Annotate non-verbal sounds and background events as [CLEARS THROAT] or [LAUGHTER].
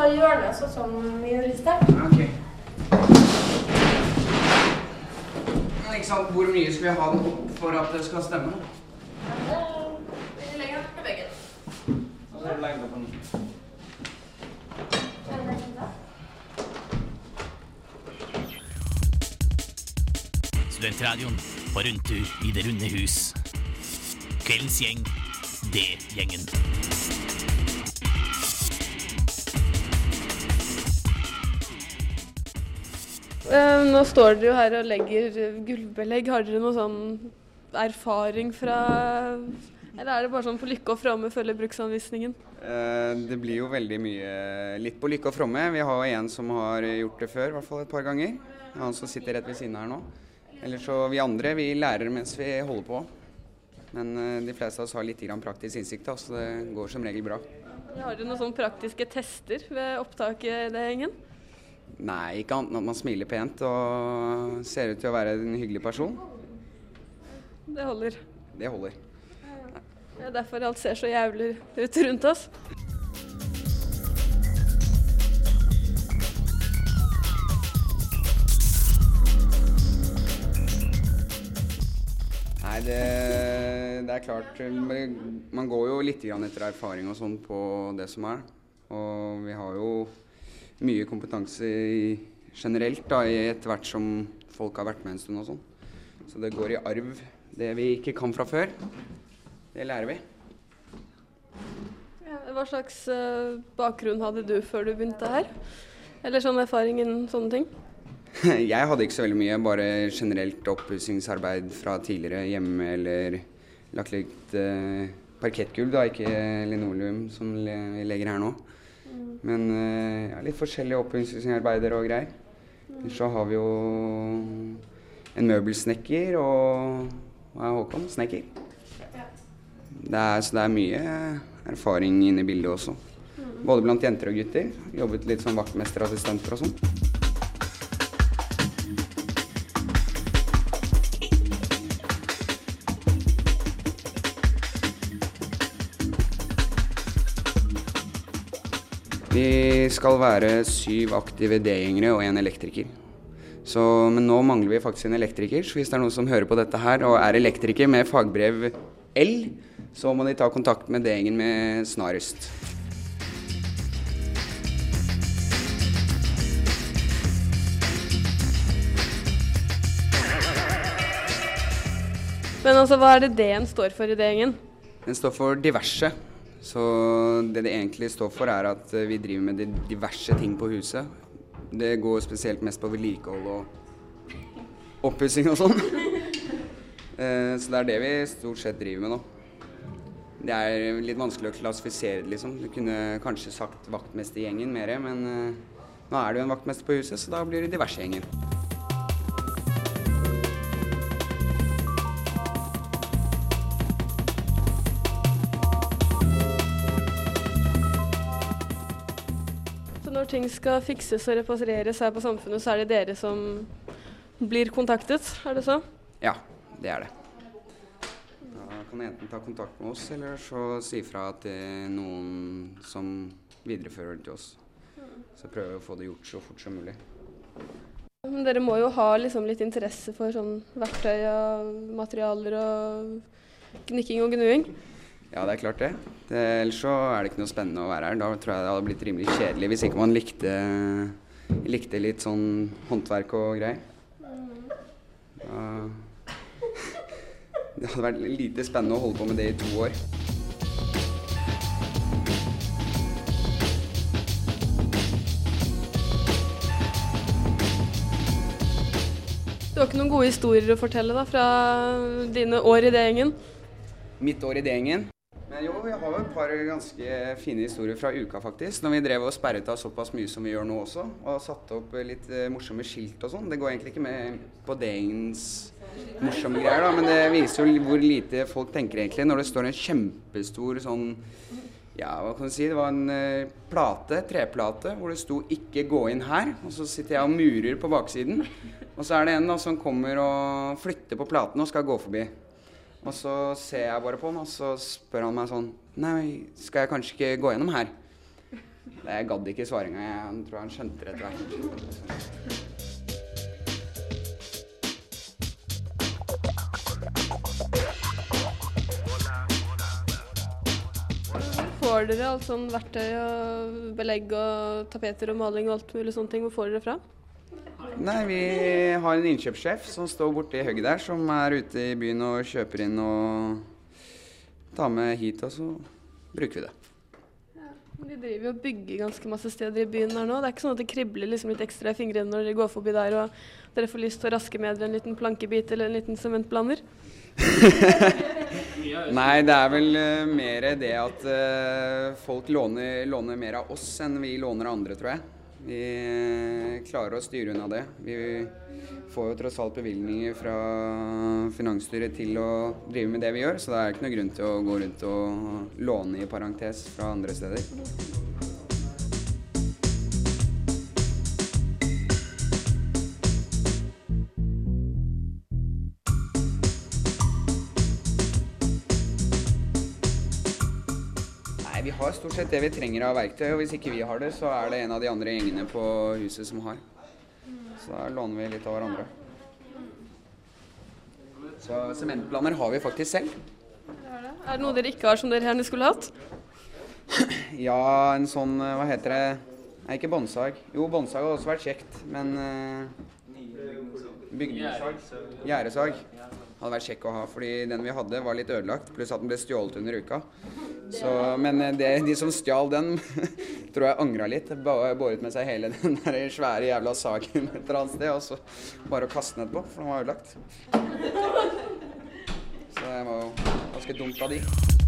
ta hjørnet, sånn som vi gjorde i sted. Ok. Men ikke sant, hvor mye skal vi ha den opp for at det skal stemme? Vi legger den på veggen. Og så er det legget opp den. Studentradioen på rundtur i det runde hus. Kveldens gjeng, det Nå står dere jo her og legger gulvbelegg. Har dere noe sånn erfaring fra Eller er det bare sånn på lykke og fromme følge bruksanvisningen? Eh, Det blir jo veldig mye litt på lykke og fromme. Vi har jo en som har gjort det før, i hvert fall et par ganger. Han som sitter rett ved siden av her nå. Ellers så vi andre, vi lærer mens vi holder på. Men eh, de fleste av oss har litt grann praktisk innsikt, så det går som regel bra. Har dere noen sånne praktiske tester ved opptak i det gjengen? Nei, ikke annet enn at man smiler pent og ser ut til å være en hyggelig person. Det holder. Det holder. Det er derfor alt ser så jævlig ut rundt oss. Nei, det, det er klart Man går jo litt etter erfaring og sånn på det som er. Og vi har jo mye kompetanse i, generelt da, i etter hvert som folk har vært med en stund og sånn. Så det går i arv. Det vi ikke kan fra før, det lærer vi. Ja, hva slags uh, bakgrunn hadde du før du begynte her? Eller sånn erfaring innen sånne ting? [LAUGHS] Jeg hadde ikke så veldig mye, bare generelt oppussingsarbeid fra tidligere hjemme eller lagt litt eh, parkettgulv, da, ikke linoleum som vi legger her nå. Men eh, ja, litt forskjellige oppussingsarbeider og greier. Ellers så har vi jo en møbelsnekker og hva er Håkon? Snekker. Det er, så det er mye erfaring inne i bildet også. Både blant jenter og gutter. Jobbet litt som vaktmesterassistenter og sånn. Vi skal være syv aktive D-gjengere og en elektriker. Så, men nå mangler vi faktisk en elektriker, så hvis det er noen som hører på dette her og er elektriker med fagbrev L, så må de ta kontakt med D-gjengen med snarest. Men altså, hva er det D-en står for i D-gjengen? Den står for diverse. Så det det egentlig står for, er at eh, vi driver med de diverse ting på huset. Det går spesielt mest på vedlikehold og oppussing og sånn. [LAUGHS] Eh, Så det er det vi stort sett driver med nå. Det er litt vanskelig å klassifisere det, liksom. Du kunne kanskje sagt vaktmestergjengen mer, men eh, nå er det jo en vaktmester på huset, så da blir det diversegjengen. Når ting skal fikses og repareres her på Samfunnet, så er det dere som blir kontaktet, er det så? Ja, det er det. Da kan enten ta kontakt med oss, eller så si fra til noen som viderefører det til oss. Så prøver vi å få det gjort så fort som mulig. Men dere må jo ha liksom litt interesse for sånn verktøy og materialer og gnikking og gnuing. Ja, det er klart det. det. Ellers så er det ikke noe spennende å være her. Da tror jeg det hadde blitt rimelig kjedelig hvis ikke man likte, likte litt sånn håndverk og greier. [LAUGHS] Det hadde vært lite spennende å holde på med det i to år. Du har ikke noen gode historier å fortelle da, fra dine år i D-gjengen? Mitt år i D-gjengen. Men jo, vi har jo et par ganske fine historier fra uka, faktisk. Når vi drev og sperret av såpass mye som vi gjør nå også, og satte opp litt eh, morsomme skilt og sånn. Det går egentlig ikke med på D-gjengens morsomme greier, da, men det viser jo hvor lite folk tenker egentlig når det står en kjempestor sånn ja, hva kan du si? Det var en eh, plate, treplate, hvor det sto 'ikke gå inn her'. Og så sitter jeg og murer på baksiden. Og så er det en da, som kommer og flytter på platen og skal gå forbi. Og så ser jeg bare på han, og så spør han meg sånn Nei, skal jeg kanskje ikke gå gjennom her? Jeg gadd ikke svaringa. Jeg tror han skjønte det etter hvert. Får dere alt sånn verktøy og belegg og tapeter og maling og alt mulig sånne ting? Hvor får dere fra? Nei, vi har en innkjøpssjef som står borti høgget der, som er ute i byen og kjøper inn og tar med hit, og så bruker vi det. De driver jo og bygger ganske masse steder i byen her nå. Det er ikke sånn at det kribler liksom litt ekstra i fingrene når dere går forbi der og dere får lyst til å raske med dere en liten plankebit eller en liten sementblander? [LAUGHS] Nei, det er vel eh, mer det at eh, folk låner, låner mer av oss enn vi låner av andre, tror jeg. Vi eh, klarer å styre unna det. Vi får jo tross alt bevilgninger fra finansstyret til å drive med det vi gjør, så det er ikke noe grunn til å gå rundt og låne i parentes fra andre steder. Vi har stort sett det vi trenger av verktøy, og hvis ikke vi har det, så er det en av de andre gjengene på huset som har. Så da låner vi litt av hverandre. Så sementblander har vi faktisk selv. Er det noe dere ikke har som dere gjerne skulle hatt? [CLEARS THROAT] Ja, en sånn, eh, hva heter det Nei, ikke båndsag. Jo, båndsag hadde også vært kjekt, men uh, bygningssag. Gjerdesag hadde vært kjekk å ha, fordi den vi hadde var litt ødelagt, pluss at den ble stjålet under uka. Så, men eh, det, de som stjal den, [LAUGHS] tror jeg angra litt. Båret med seg hele [LAUGHS] den der svære jævla saken et eller annet sted, og så bare å kaste den etterpå, for den var ødelagt. Så det var jo ganske dumt av de.